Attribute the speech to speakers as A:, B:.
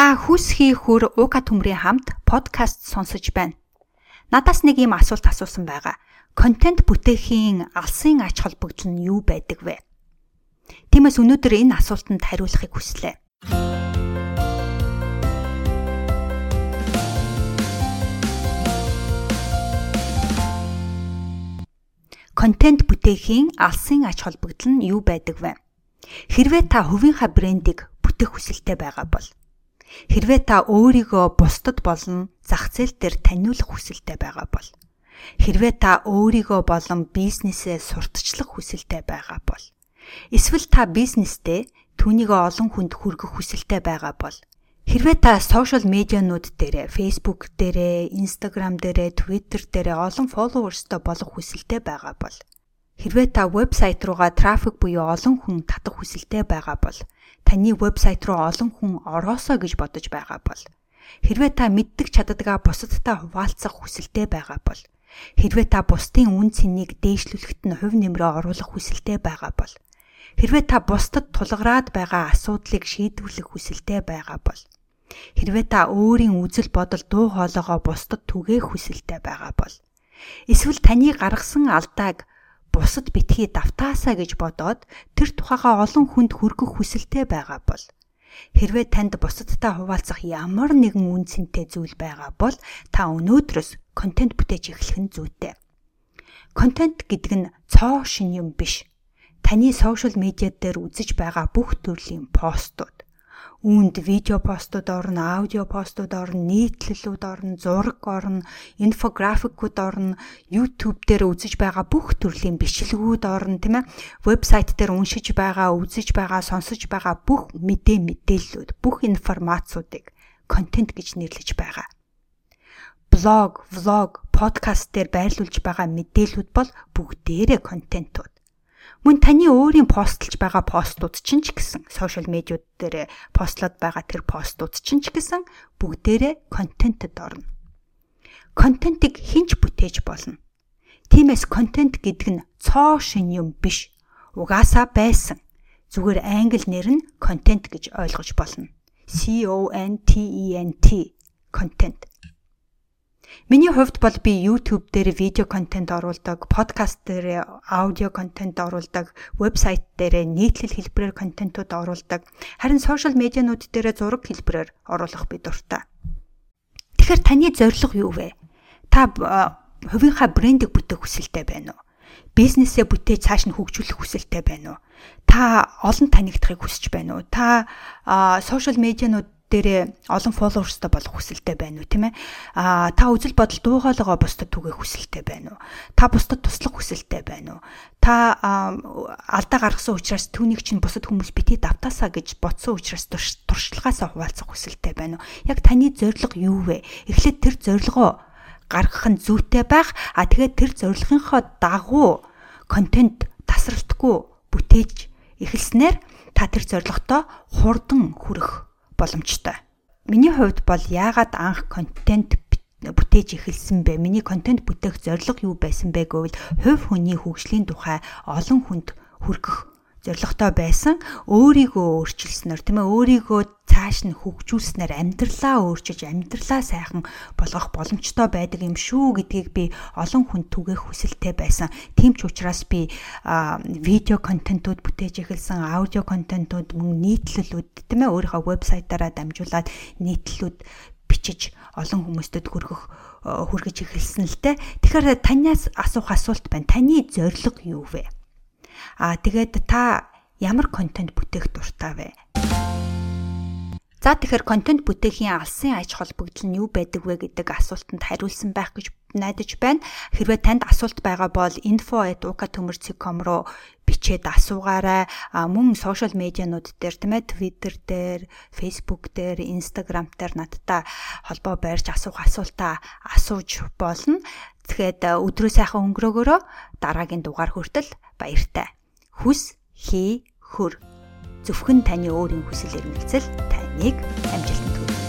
A: Та хүсхий хүр уука төмрийн хамт подкаст сонсож байна. Надаас нэг юм асуулт асуусан байгаа. Контент бүтээхийн алсын ач холбогдол нь юу байдаг вэ? Тиймээс өнөөдөр энэ асуултанд хариулахыг хүслээ. Контент бүтээхийн алсын ач холбогдол нь юу байдаг вэ? Хэрвээ та хувийнхаа брендийг бүтээх хүсэлтэй байгаа бол Хэрвээ та өөрийгөө бусдад болон зах зээл дээр таниулах хүсэлтэй байгаа бол хэрвээ та өөрийгөө болон бизнесээ сурталчлах хүсэлтэй байгаа бол эсвэл та бизнестэй түүнийг олон хүнд хүргэх хүсэлтэй байгаа бол хэрвээ та сошиал медианууд дээр Facebook дээр, Instagram дээр, Twitter дээр олон фолловерстой болох хүсэлтэй байгаа бол хэрвээ та вебсайт руугаа трафик буюу олон хүн татах хүсэлтэй байгаа бол таны вебсайт руу олон хүн ороосоо гэж бодож байгаа бол хэрвээ та мэддэг чаддгаа бусадтай хуваалцах хүсэлтэй байгаа бол хэрвээ та бусдын үн цэнийг дээшлүүлэхэд нь хувь нэмрээ оруулах хүсэлтэй байгаа бол хэрвээ та бусдад тулгараад байгаа асуудлыг шийдвэрлэх хүсэлтэй байгаа бол хэрвээ та өөрийн үзэл бодол дуу хоолойгоо бусдад түгээх хүсэлтэй байгаа бол эсвэл таны гаргасан алдааг бусад битгий давтаасаа гэж бодоод тэр тухайга олон хүнд хүргэх хүсэлтэй байгаа бол хэрвээ танд бусадтай хуваалцах ямар нэгэн үн цэнтэй зүйл байгаа бол та өнөөдрөөс контент бүтээж эхлэх нь зүйтэй. Контент гэдэг нь цоо шин юм биш. Таны сошиал медиа дээр үзэж байгаа бүх төрлийн постууд үүнд видео постууд орно, аудио постууд орно, нийтлэлүүд орно, зураг орно, инфографикууд орно, YouTube дээр үзэж байгаа бүх төрлийн бичлэгүүд орно, тийм ээ. Вебсайт дээр уншиж байгаа, үзэж байгаа, сонсож байгаа бүх мэдээ мэдээллүүд, бүх информацуудыг контент гэж нэрлэж байгаа. Блог, влог, подкаст дээр байрлуулж байгаа мэдээллүүд бол бүгдээрээ контентууд. Мөн таны өөрийн постлж байгаа постууд чинь ч гэсэн сошиал медиуд дээр постлоод байгаа тэр постууд чинь ч гэсэн бүгдээрээ контентэд орно. Контентыг хинч бүтээж болно. Тиймээс контент гэдэг нь цоо шин юм биш. Угаасаа байсан. Зүгээр англи нэр нь контент гэж ойлгож болно. C O N T E N T контент. Миний хувьд бол би YouTube дээр видео контент оруулдаг, подкаст дээр аудио контент оруулдаг, вебсайт дээр нийтлэл хэлбэрээр контентууд оруулдаг. Харин сошиал медианууд дээр зураг хэлбэрээр оруулах би дуртай. Тэгэхээр таны зорилго юу вэ? Та хувийнхаа брендийг бүтээх хүсэлтэй байна уу? бизнесээ бүтээж цааш нь хөгжүүлэх хүсэлтэй байна уу? Та олон танигдахыг хүсэж байна уу? Та сошиал медианууд дээрээ олон фолловерстой болох хүсэлтэй байна уу тийм ээ? А та үзэл бодол дуугаалгаа бусдад түгээх хүсэлтэй байна уу та бусдад туслах хүсэлтэй байна уу та алдаа гаргасан учраас түүнийг чинь бусад хүмүүс бити давтаасаа гэж бодсон учраас туршлагаасаа хуваалцах хүсэлтэй байна уу яг таны зорилго юу вэ? Эхлээд тэр зорилгоо гаргах нь зүйтэй байх. А тэгээд тэр зорилгынхоо дагуу контент тасралтгүй бүтээж эхэлснээр та тэр зорилготоо хурдан хүрэх боломжтой. Миний хувьд бол яагаад анх контент бүтээж эхэлсэн бэ? Миний контент бүтээх зорилго юу байсан бэ гэвэл хувь хүний хөгжлийн тухай олон хүнд хүргэх зорилготой байсан өөрийгөө өөрчилснээр тийм ээ өөрийгөө цааш нь хөгжүүлснээр амьдралаа өөрчилж амьдралаа сайхан болгох боломжтой байдаг юм шүү гэдгийг би олон хүнд түгээх хүсэлтэй байсан. Тийм ч учраас би видео контентууд бүтээж эхэлсэн, аудио контентууд мөн нийтлэлүүд тийм ээ өөрийнхөө вебсайтаараа дамжуулаад нийтлэлүүд бичиж олон хүмүүстэд хүргэх хүргэж эхэлсэн л те. Тэгэхээр танаас асуух асуулт байна. Таны зорилго юу вэ? Аа тэгээд та ямар контент бүтээх дуртай вэ? За тэгэхээр контент бүтээхийн алсын аж холбогдол нь юу байдаг вэ гэдэг асуултанд хариулсан байх гэж найдаж байна. Хэрвээ танд асуулт байгаа бол info@uka.com руу бичээд асуугаарай. Мөн сошиал медианууд дээр тийм ээ Twitter дээр, Facebook дээр, Instagram дээр надтай холбоо байрч асуух асуултаа асууж болно. Тэгэхээр өдрөө сайхан өнгөрөөгөөрөө дараагийн дугаар хүртэл баяртай. Хүс хий хөр. Зөвхөн таны өөрийн хүсэл эрмэлзэл таныг амжилтанд